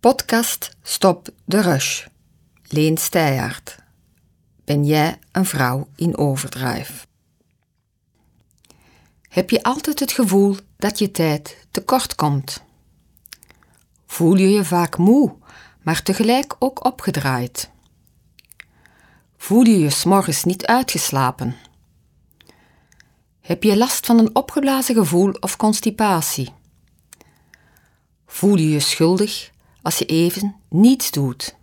Podcast Stop de Rush. Leen Steijaert. Ben jij een vrouw in overdrijf? Heb je altijd het gevoel dat je tijd tekort komt? Voel je je vaak moe, maar tegelijk ook opgedraaid? Voel je je s'morgens niet uitgeslapen? Heb je last van een opgeblazen gevoel of constipatie? Voel je je schuldig als je even niets doet?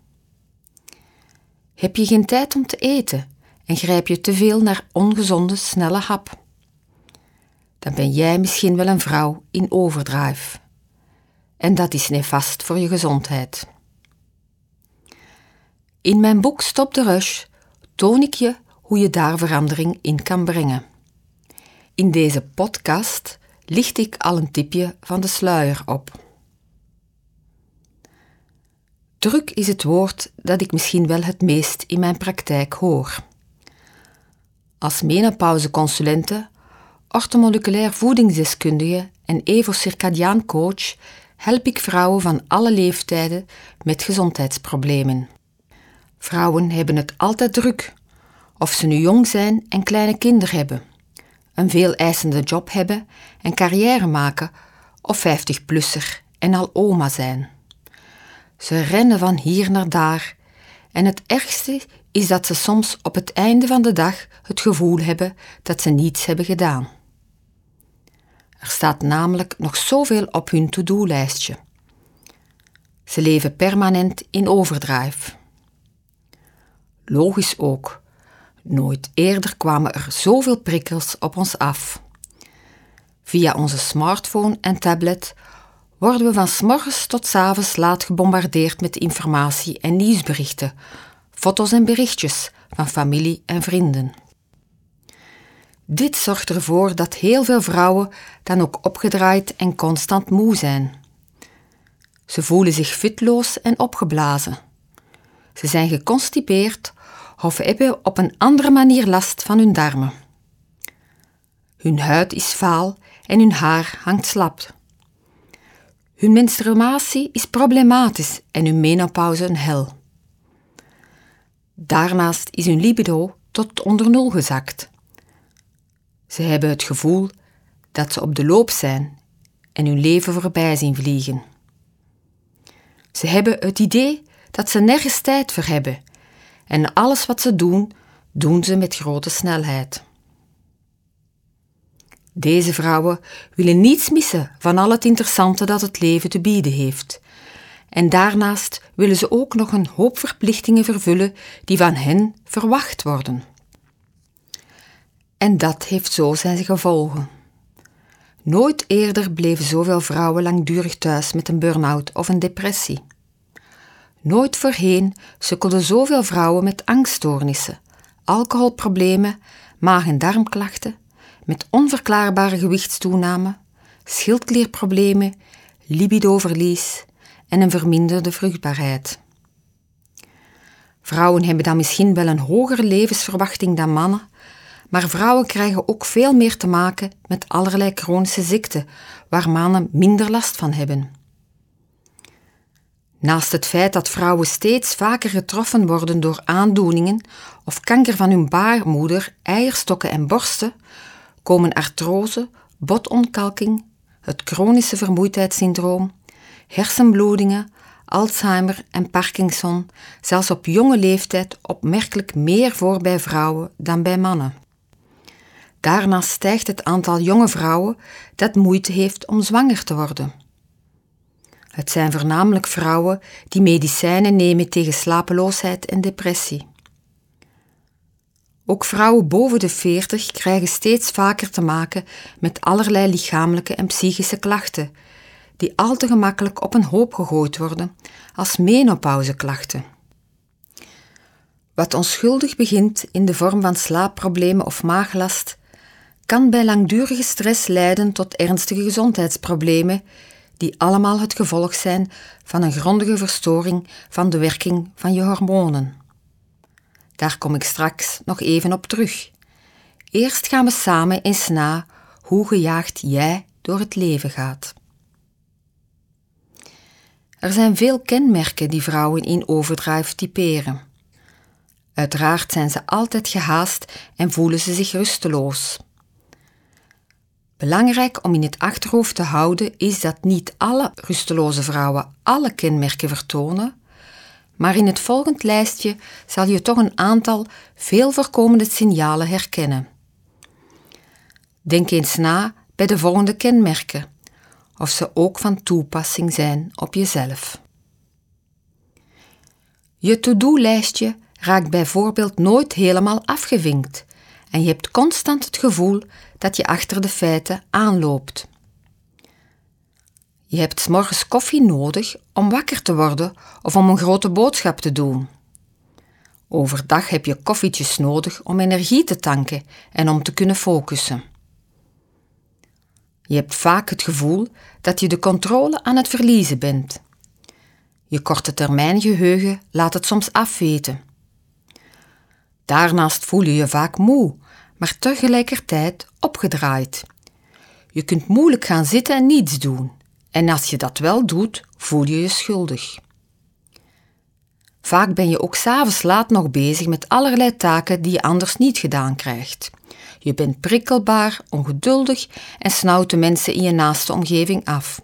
Heb je geen tijd om te eten en grijp je te veel naar ongezonde, snelle hap? Dan ben jij misschien wel een vrouw in overdrive. En dat is nefast voor je gezondheid. In mijn boek Stop de Rush toon ik je hoe je daar verandering in kan brengen. In deze podcast licht ik al een tipje van de sluier op. Druk is het woord dat ik misschien wel het meest in mijn praktijk hoor. Als menopauzeconsulente, ortomoleculair voedingsdeskundige en evocircadiaan coach help ik vrouwen van alle leeftijden met gezondheidsproblemen. Vrouwen hebben het altijd druk, of ze nu jong zijn en kleine kinderen hebben, een veel eisende job hebben en carrière maken, of 50-plusser en al oma zijn. Ze rennen van hier naar daar. En het ergste is dat ze soms op het einde van de dag het gevoel hebben dat ze niets hebben gedaan. Er staat namelijk nog zoveel op hun to-do-lijstje. Ze leven permanent in overdrive. Logisch ook. Nooit eerder kwamen er zoveel prikkels op ons af. Via onze smartphone en tablet worden we van s morgens tot s avonds laat gebombardeerd met informatie en nieuwsberichten, foto's en berichtjes van familie en vrienden. Dit zorgt ervoor dat heel veel vrouwen dan ook opgedraaid en constant moe zijn. Ze voelen zich fitloos en opgeblazen. Ze zijn geconstipeerd of hebben op een andere manier last van hun darmen. Hun huid is vaal en hun haar hangt slap. Hun menstruatie is problematisch en hun menopauze een hel. Daarnaast is hun libido tot onder nul gezakt. Ze hebben het gevoel dat ze op de loop zijn en hun leven voorbij zien vliegen. Ze hebben het idee dat ze nergens tijd voor hebben en alles wat ze doen, doen ze met grote snelheid. Deze vrouwen willen niets missen van al het interessante dat het leven te bieden heeft. En daarnaast willen ze ook nog een hoop verplichtingen vervullen die van hen verwacht worden. En dat heeft zo zijn gevolgen. Nooit eerder bleven zoveel vrouwen langdurig thuis met een burn-out of een depressie. Nooit voorheen sukkelden zoveel vrouwen met angststoornissen, alcoholproblemen, maag- en darmklachten, met onverklaarbare gewichtstoename, schildklierproblemen, libidoverlies en een verminderde vruchtbaarheid. Vrouwen hebben dan misschien wel een hogere levensverwachting dan mannen, maar vrouwen krijgen ook veel meer te maken met allerlei chronische ziekten waar mannen minder last van hebben. Naast het feit dat vrouwen steeds vaker getroffen worden door aandoeningen of kanker van hun baarmoeder, eierstokken en borsten, komen artrose, botontkalking, het chronische vermoeidheidssyndroom, hersenbloedingen, Alzheimer en Parkinson zelfs op jonge leeftijd opmerkelijk meer voor bij vrouwen dan bij mannen. Daarnaast stijgt het aantal jonge vrouwen dat moeite heeft om zwanger te worden. Het zijn voornamelijk vrouwen die medicijnen nemen tegen slapeloosheid en depressie. Ook vrouwen boven de 40 krijgen steeds vaker te maken met allerlei lichamelijke en psychische klachten, die al te gemakkelijk op een hoop gegooid worden als menopauzeklachten. Wat onschuldig begint in de vorm van slaapproblemen of maaglast, kan bij langdurige stress leiden tot ernstige gezondheidsproblemen, die allemaal het gevolg zijn van een grondige verstoring van de werking van je hormonen. Daar kom ik straks nog even op terug. Eerst gaan we samen eens na hoe gejaagd jij door het leven gaat. Er zijn veel kenmerken die vrouwen in overdrive typeren. Uiteraard zijn ze altijd gehaast en voelen ze zich rusteloos. Belangrijk om in het achterhoofd te houden is dat niet alle rusteloze vrouwen alle kenmerken vertonen, maar in het volgend lijstje zal je toch een aantal veel voorkomende signalen herkennen. Denk eens na bij de volgende kenmerken, of ze ook van toepassing zijn op jezelf. Je to-do-lijstje raakt bijvoorbeeld nooit helemaal afgevinkt en je hebt constant het gevoel dat je achter de feiten aanloopt. Je hebt s morgens koffie nodig om wakker te worden of om een grote boodschap te doen. Overdag heb je koffietjes nodig om energie te tanken en om te kunnen focussen. Je hebt vaak het gevoel dat je de controle aan het verliezen bent. Je korte termijn geheugen laat het soms afweten. Daarnaast voel je je vaak moe, maar tegelijkertijd opgedraaid. Je kunt moeilijk gaan zitten en niets doen. En als je dat wel doet, voel je je schuldig. Vaak ben je ook s'avonds laat nog bezig met allerlei taken die je anders niet gedaan krijgt. Je bent prikkelbaar, ongeduldig en snauwt de mensen in je naaste omgeving af.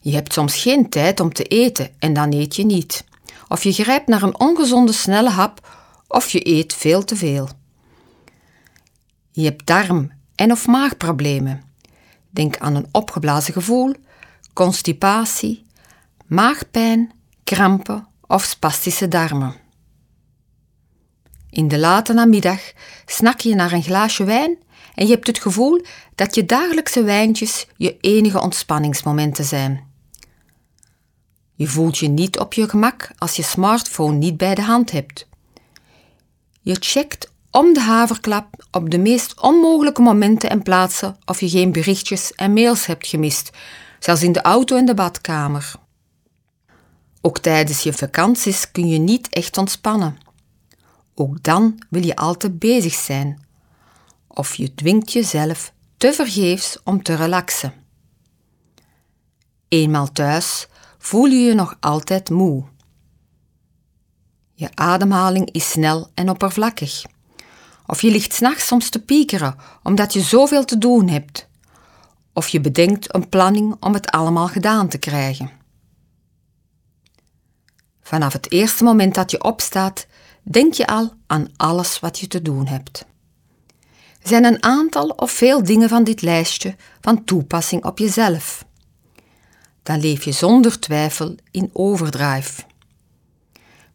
Je hebt soms geen tijd om te eten en dan eet je niet. Of je grijpt naar een ongezonde snelle hap of je eet veel te veel. Je hebt darm- en of maagproblemen. Denk aan een opgeblazen gevoel, constipatie, maagpijn, krampen of spastische darmen. In de late namiddag snak je naar een glaasje wijn en je hebt het gevoel dat je dagelijkse wijntjes je enige ontspanningsmomenten zijn. Je voelt je niet op je gemak als je smartphone niet bij de hand hebt. Je checkt om de haverklap op de meest onmogelijke momenten en plaatsen of je geen berichtjes en mails hebt gemist, zelfs in de auto en de badkamer. Ook tijdens je vakanties kun je niet echt ontspannen. Ook dan wil je altijd bezig zijn. Of je dwingt jezelf te vergeefs om te relaxen. Eenmaal thuis voel je je nog altijd moe. Je ademhaling is snel en oppervlakkig. Of je ligt s'nachts soms te piekeren omdat je zoveel te doen hebt. Of je bedenkt een planning om het allemaal gedaan te krijgen. Vanaf het eerste moment dat je opstaat, denk je al aan alles wat je te doen hebt. Er zijn een aantal of veel dingen van dit lijstje van toepassing op jezelf. Dan leef je zonder twijfel in overdrive.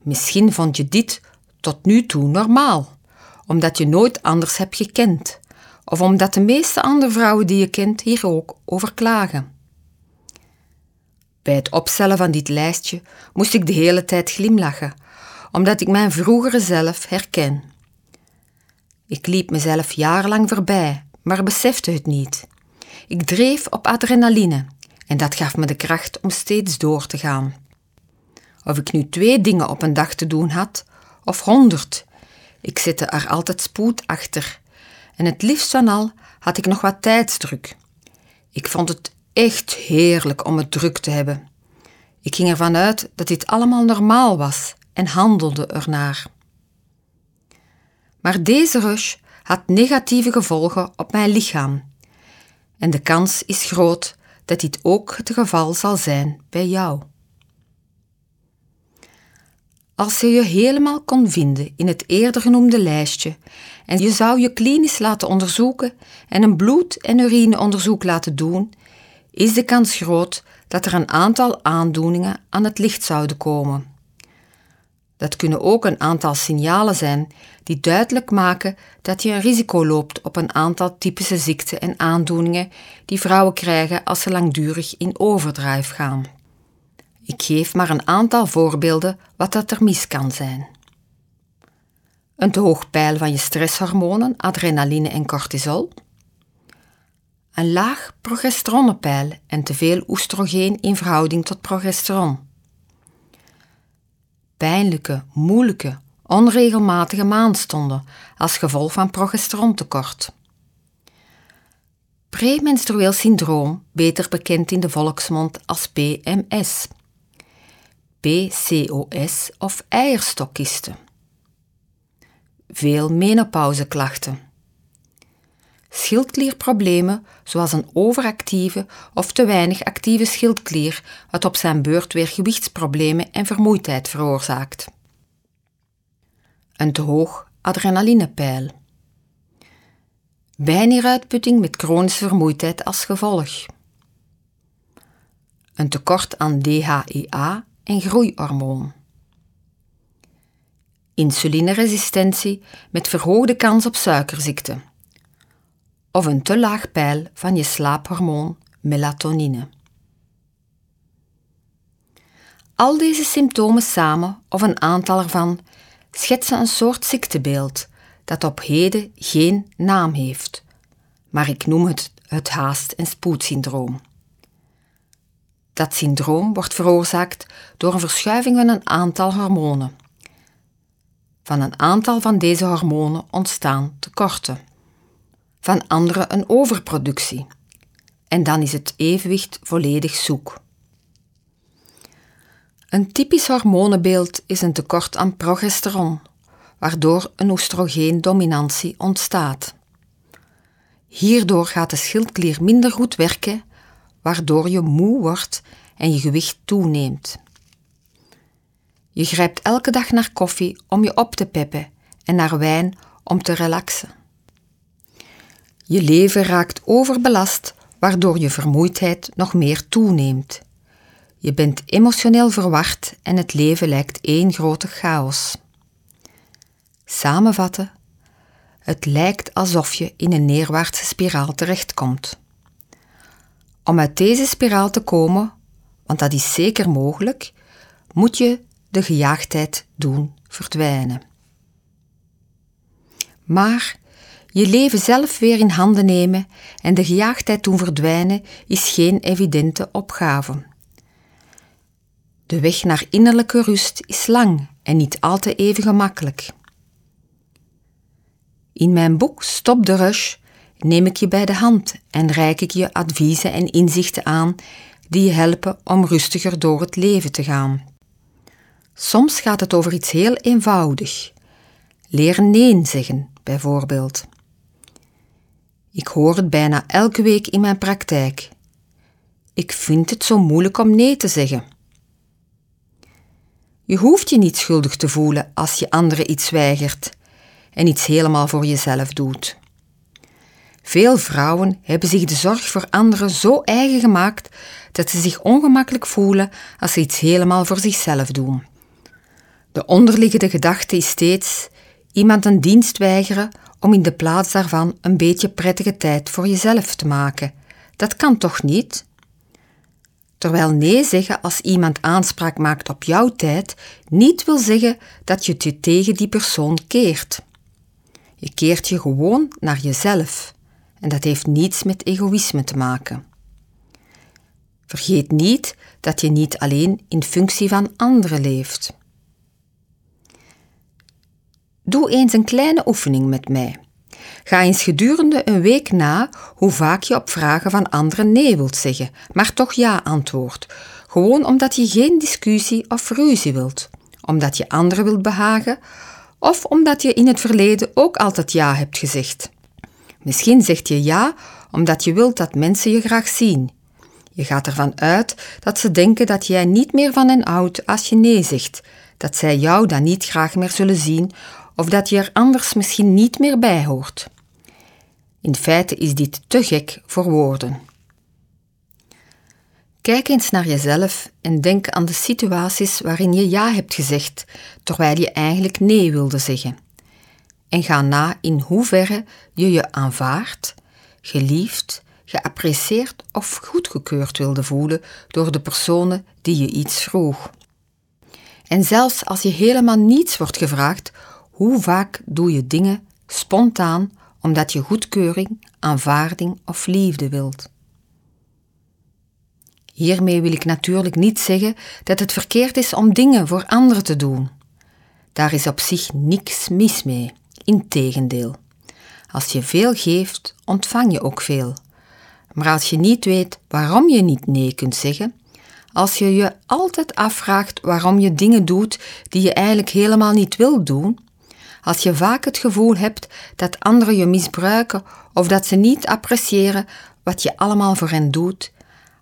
Misschien vond je dit tot nu toe normaal omdat je nooit anders hebt gekend, of omdat de meeste andere vrouwen die je kent hier ook over klagen. Bij het opstellen van dit lijstje moest ik de hele tijd glimlachen, omdat ik mijn vroegere zelf herken. Ik liep mezelf jarenlang voorbij, maar besefte het niet. Ik dreef op adrenaline en dat gaf me de kracht om steeds door te gaan. Of ik nu twee dingen op een dag te doen had, of honderd, ik zette er altijd spoed achter. En het liefst van al had ik nog wat tijdsdruk. Ik vond het echt heerlijk om het druk te hebben. Ik ging ervan uit dat dit allemaal normaal was en handelde ernaar. Maar deze rush had negatieve gevolgen op mijn lichaam. En de kans is groot dat dit ook het geval zal zijn bij jou. Als je je helemaal kon vinden in het eerder genoemde lijstje en je zou je klinisch laten onderzoeken en een bloed- en urineonderzoek laten doen, is de kans groot dat er een aantal aandoeningen aan het licht zouden komen. Dat kunnen ook een aantal signalen zijn die duidelijk maken dat je een risico loopt op een aantal typische ziekten en aandoeningen die vrouwen krijgen als ze langdurig in overdrijf gaan. Ik geef maar een aantal voorbeelden wat dat er mis kan zijn. Een te hoog peil van je stresshormonen, adrenaline en cortisol. Een laag progesteronpeil en te veel oestrogeen in verhouding tot progesteron. Pijnlijke, moeilijke, onregelmatige maandstonden als gevolg van progesterontekort. Premenstrueel syndroom, beter bekend in de volksmond als PMS PCOS of eierstokkisten. Veel menopauzeklachten. Schildklierproblemen zoals een overactieve of te weinig actieve schildklier, wat op zijn beurt weer gewichtsproblemen en vermoeidheid veroorzaakt. Een te hoog adrenalinepeil. Bijnieruitputting met chronische vermoeidheid als gevolg. Een tekort aan DHEA en groeihormoon. Insulineresistentie met verhoogde kans op suikerziekte. Of een te laag peil van je slaaphormoon melatonine. Al deze symptomen samen, of een aantal ervan, schetsen een soort ziektebeeld dat op heden geen naam heeft, maar ik noem het het haast- en spoedsyndroom. Dat syndroom wordt veroorzaakt door een verschuiving van een aantal hormonen. Van een aantal van deze hormonen ontstaan tekorten, van andere een overproductie. En dan is het evenwicht volledig zoek. Een typisch hormonenbeeld is een tekort aan progesteron, waardoor een oestrogeendominantie ontstaat. Hierdoor gaat de schildklier minder goed werken, waardoor je moe wordt en je gewicht toeneemt. Je grijpt elke dag naar koffie om je op te peppen en naar wijn om te relaxen. Je leven raakt overbelast, waardoor je vermoeidheid nog meer toeneemt. Je bent emotioneel verward en het leven lijkt één grote chaos. Samenvatten: het lijkt alsof je in een neerwaartse spiraal terechtkomt. Om uit deze spiraal te komen, want dat is zeker mogelijk, moet je de gejaagdheid doen verdwijnen. Maar je leven zelf weer in handen nemen en de gejaagdheid doen verdwijnen is geen evidente opgave. De weg naar innerlijke rust is lang en niet altijd even gemakkelijk. In mijn boek Stop de Rush neem ik je bij de hand en reik ik je adviezen en inzichten aan die je helpen om rustiger door het leven te gaan. Soms gaat het over iets heel eenvoudig. Leren nee zeggen, bijvoorbeeld. Ik hoor het bijna elke week in mijn praktijk. Ik vind het zo moeilijk om nee te zeggen. Je hoeft je niet schuldig te voelen als je anderen iets weigert en iets helemaal voor jezelf doet. Veel vrouwen hebben zich de zorg voor anderen zo eigen gemaakt dat ze zich ongemakkelijk voelen als ze iets helemaal voor zichzelf doen. De onderliggende gedachte is steeds iemand een dienst weigeren om in de plaats daarvan een beetje prettige tijd voor jezelf te maken. Dat kan toch niet? Terwijl nee zeggen als iemand aanspraak maakt op jouw tijd niet wil zeggen dat je je tegen die persoon keert. Je keert je gewoon naar jezelf en dat heeft niets met egoïsme te maken. Vergeet niet dat je niet alleen in functie van anderen leeft. Doe eens een kleine oefening met mij. Ga eens gedurende een week na hoe vaak je op vragen van anderen nee wilt zeggen, maar toch ja antwoordt. Gewoon omdat je geen discussie of ruzie wilt, omdat je anderen wilt behagen of omdat je in het verleden ook altijd ja hebt gezegd. Misschien zegt je ja omdat je wilt dat mensen je graag zien. Je gaat ervan uit dat ze denken dat jij niet meer van hen houdt als je nee zegt, dat zij jou dan niet graag meer zullen zien of dat je er anders misschien niet meer bij hoort. In feite is dit te gek voor woorden. Kijk eens naar jezelf en denk aan de situaties waarin je ja hebt gezegd, terwijl je eigenlijk nee wilde zeggen. En ga na in hoeverre je je aanvaard, geliefd, geapprecieerd of goedgekeurd wilde voelen door de personen die je iets vroeg. En zelfs als je helemaal niets wordt gevraagd, hoe vaak doe je dingen spontaan omdat je goedkeuring, aanvaarding of liefde wilt? Hiermee wil ik natuurlijk niet zeggen dat het verkeerd is om dingen voor anderen te doen. Daar is op zich niks mis mee, integendeel. Als je veel geeft, ontvang je ook veel. Maar als je niet weet waarom je niet nee kunt zeggen, als je je altijd afvraagt waarom je dingen doet die je eigenlijk helemaal niet wilt doen, als je vaak het gevoel hebt dat anderen je misbruiken of dat ze niet appreciëren wat je allemaal voor hen doet,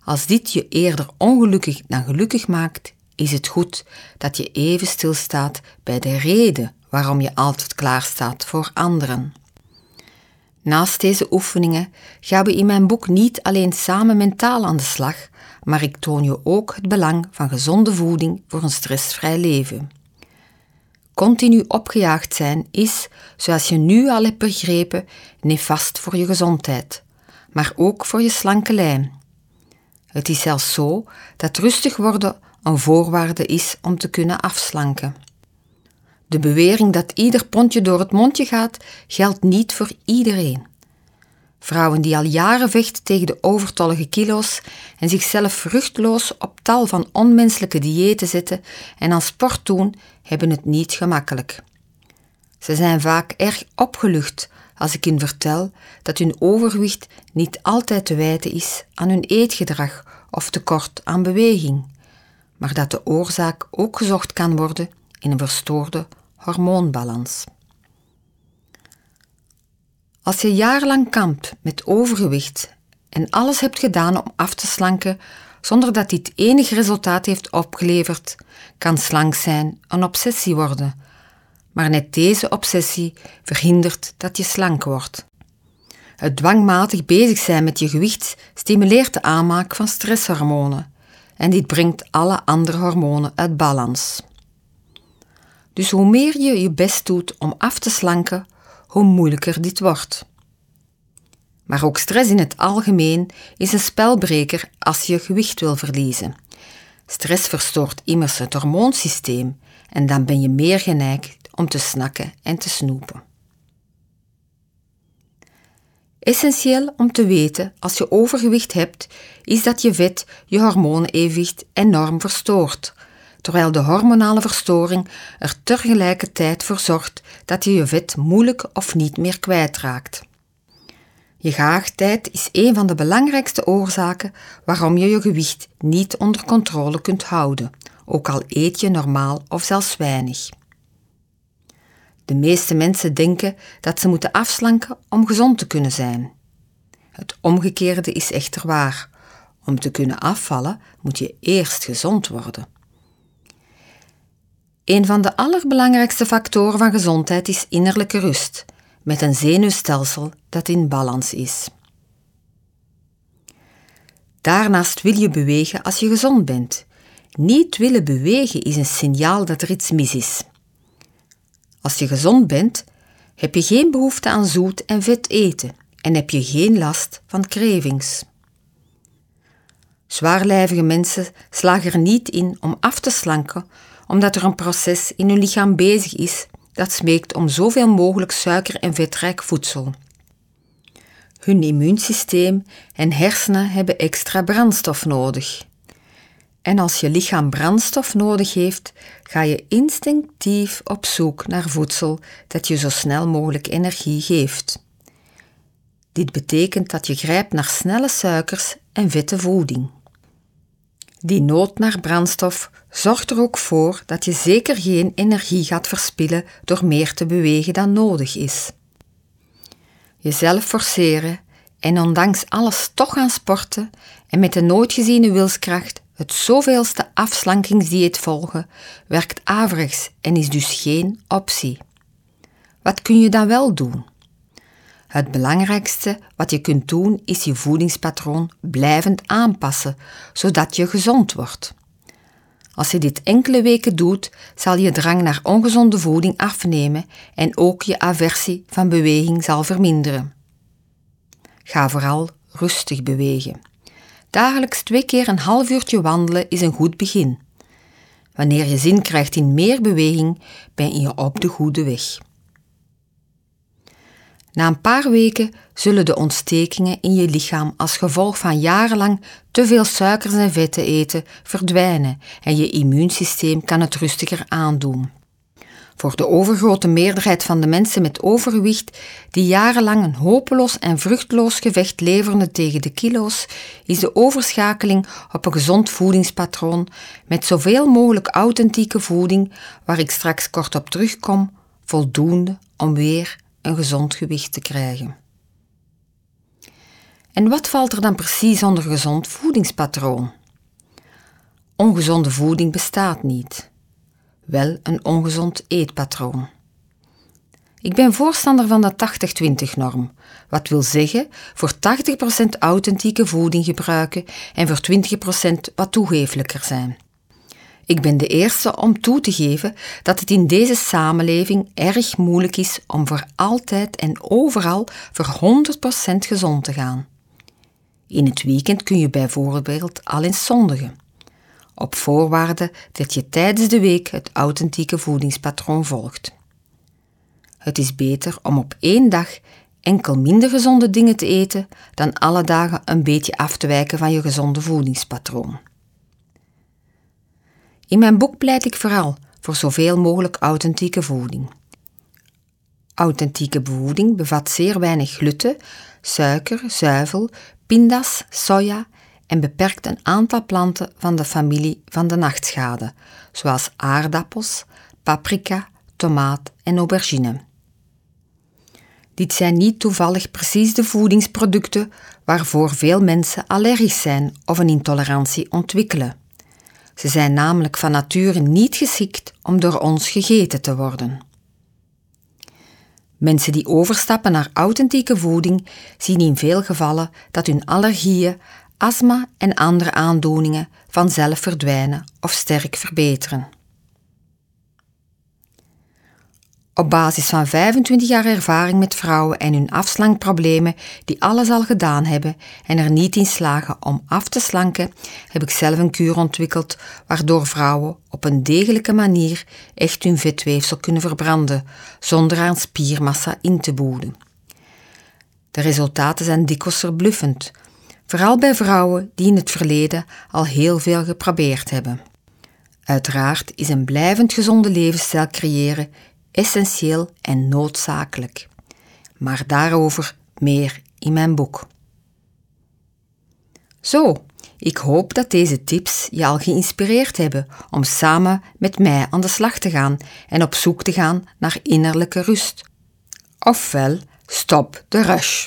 als dit je eerder ongelukkig dan gelukkig maakt, is het goed dat je even stilstaat bij de reden waarom je altijd klaarstaat voor anderen. Naast deze oefeningen gaan we in mijn boek niet alleen samen mentaal aan de slag, maar ik toon je ook het belang van gezonde voeding voor een stressvrij leven. Continu opgejaagd zijn is, zoals je nu al hebt begrepen, nefast voor je gezondheid, maar ook voor je slanke lijn. Het is zelfs zo dat rustig worden een voorwaarde is om te kunnen afslanken. De bewering dat ieder pondje door het mondje gaat, geldt niet voor iedereen. Vrouwen die al jaren vechten tegen de overtollige kilo's en zichzelf vruchtloos op tal van onmenselijke diëten zetten en aan sport doen, hebben het niet gemakkelijk. Ze zijn vaak erg opgelucht als ik hun vertel dat hun overwicht niet altijd te wijten is aan hun eetgedrag of tekort aan beweging, maar dat de oorzaak ook gezocht kan worden in een verstoorde hormoonbalans. Als je jarenlang kampt met overgewicht en alles hebt gedaan om af te slanken zonder dat dit enig resultaat heeft opgeleverd, kan slank zijn een obsessie worden. Maar net deze obsessie verhindert dat je slank wordt. Het dwangmatig bezig zijn met je gewicht stimuleert de aanmaak van stresshormonen en dit brengt alle andere hormonen uit balans. Dus hoe meer je je best doet om af te slanken, hoe moeilijker dit wordt. Maar ook stress in het algemeen is een spelbreker als je gewicht wil verliezen. Stress verstoort immers het hormoonsysteem en dan ben je meer geneigd om te snakken en te snoepen. Essentieel om te weten als je overgewicht hebt, is dat je vet je hormoonevenwicht enorm verstoort, terwijl de hormonale verstoring er tegelijkertijd voor zorgt dat je je vet moeilijk of niet meer kwijtraakt. Je geaardheid is een van de belangrijkste oorzaken waarom je je gewicht niet onder controle kunt houden, ook al eet je normaal of zelfs weinig. De meeste mensen denken dat ze moeten afslanken om gezond te kunnen zijn. Het omgekeerde is echter waar. Om te kunnen afvallen moet je eerst gezond worden. Een van de allerbelangrijkste factoren van gezondheid is innerlijke rust, met een zenuwstelsel dat in balans is. Daarnaast wil je bewegen als je gezond bent. Niet willen bewegen is een signaal dat er iets mis is. Als je gezond bent, heb je geen behoefte aan zoet en vet eten en heb je geen last van cravings. Zwaarlijvige mensen slagen er niet in om af te slanken omdat er een proces in hun lichaam bezig is dat smeekt om zoveel mogelijk suiker- en vetrijk voedsel. Hun immuunsysteem en hersenen hebben extra brandstof nodig. En als je lichaam brandstof nodig heeft, ga je instinctief op zoek naar voedsel dat je zo snel mogelijk energie geeft. Dit betekent dat je grijpt naar snelle suikers en vette voeding. Die nood naar brandstof zorgt er ook voor dat je zeker geen energie gaat verspillen door meer te bewegen dan nodig is. Jezelf forceren en ondanks alles toch gaan sporten en met de nooit geziene wilskracht het zoveelste afslankingsdieet volgen, werkt averechts en is dus geen optie. Wat kun je dan wel doen? Het belangrijkste wat je kunt doen is je voedingspatroon blijvend aanpassen, zodat je gezond wordt. Als je dit enkele weken doet, zal je drang naar ongezonde voeding afnemen en ook je aversie van beweging zal verminderen. Ga vooral rustig bewegen. Dagelijks twee keer een half uurtje wandelen is een goed begin. Wanneer je zin krijgt in meer beweging, ben je op de goede weg. Na een paar weken zullen de ontstekingen in je lichaam als gevolg van jarenlang te veel suikers en vetten eten verdwijnen en je immuunsysteem kan het rustiger aandoen. Voor de overgrote meerderheid van de mensen met overgewicht, die jarenlang een hopeloos en vruchteloos gevecht leverden tegen de kilo's, is de overschakeling op een gezond voedingspatroon met zoveel mogelijk authentieke voeding, waar ik straks kort op terugkom, voldoende om weer een gezond gewicht te krijgen. En wat valt er dan precies onder gezond voedingspatroon? Ongezonde voeding bestaat niet wel een ongezond eetpatroon. Ik ben voorstander van de 80-20-norm, wat wil zeggen voor 80% authentieke voeding gebruiken en voor 20% wat toegeeflijker zijn. Ik ben de eerste om toe te geven dat het in deze samenleving erg moeilijk is om voor altijd en overal voor 100% gezond te gaan. In het weekend kun je bijvoorbeeld al eens zondigen op voorwaarde dat je tijdens de week het authentieke voedingspatroon volgt. Het is beter om op één dag enkel minder gezonde dingen te eten dan alle dagen een beetje af te wijken van je gezonde voedingspatroon. In mijn boek pleit ik vooral voor zoveel mogelijk authentieke voeding. Authentieke voeding bevat zeer weinig gluten, suiker, zuivel, pindas, soja en beperkt een aantal planten van de familie van de nachtschade, zoals aardappels, paprika, tomaat en aubergine. Dit zijn niet toevallig precies de voedingsproducten waarvoor veel mensen allergisch zijn of een intolerantie ontwikkelen. Ze zijn namelijk van nature niet geschikt om door ons gegeten te worden. Mensen die overstappen naar authentieke voeding zien in veel gevallen dat hun allergieën astma en andere aandoeningen vanzelf verdwijnen of sterk verbeteren. Op basis van 25 jaar ervaring met vrouwen en hun afslankproblemen die alles al gedaan hebben en er niet in slagen om af te slanken, heb ik zelf een kuur ontwikkeld waardoor vrouwen op een degelijke manier echt hun vetweefsel kunnen verbranden zonder aan spiermassa in te boeden. De resultaten zijn dikwijls verbluffend, vooral bij vrouwen die in het verleden al heel veel geprobeerd hebben. Uiteraard is een blijvend gezonde levensstijl creëren essentieel en noodzakelijk. Maar daarover meer in mijn boek. Zo, ik hoop dat deze tips je al geïnspireerd hebben om samen met mij aan de slag te gaan en op zoek te gaan naar innerlijke rust. Ofwel, stop de rush.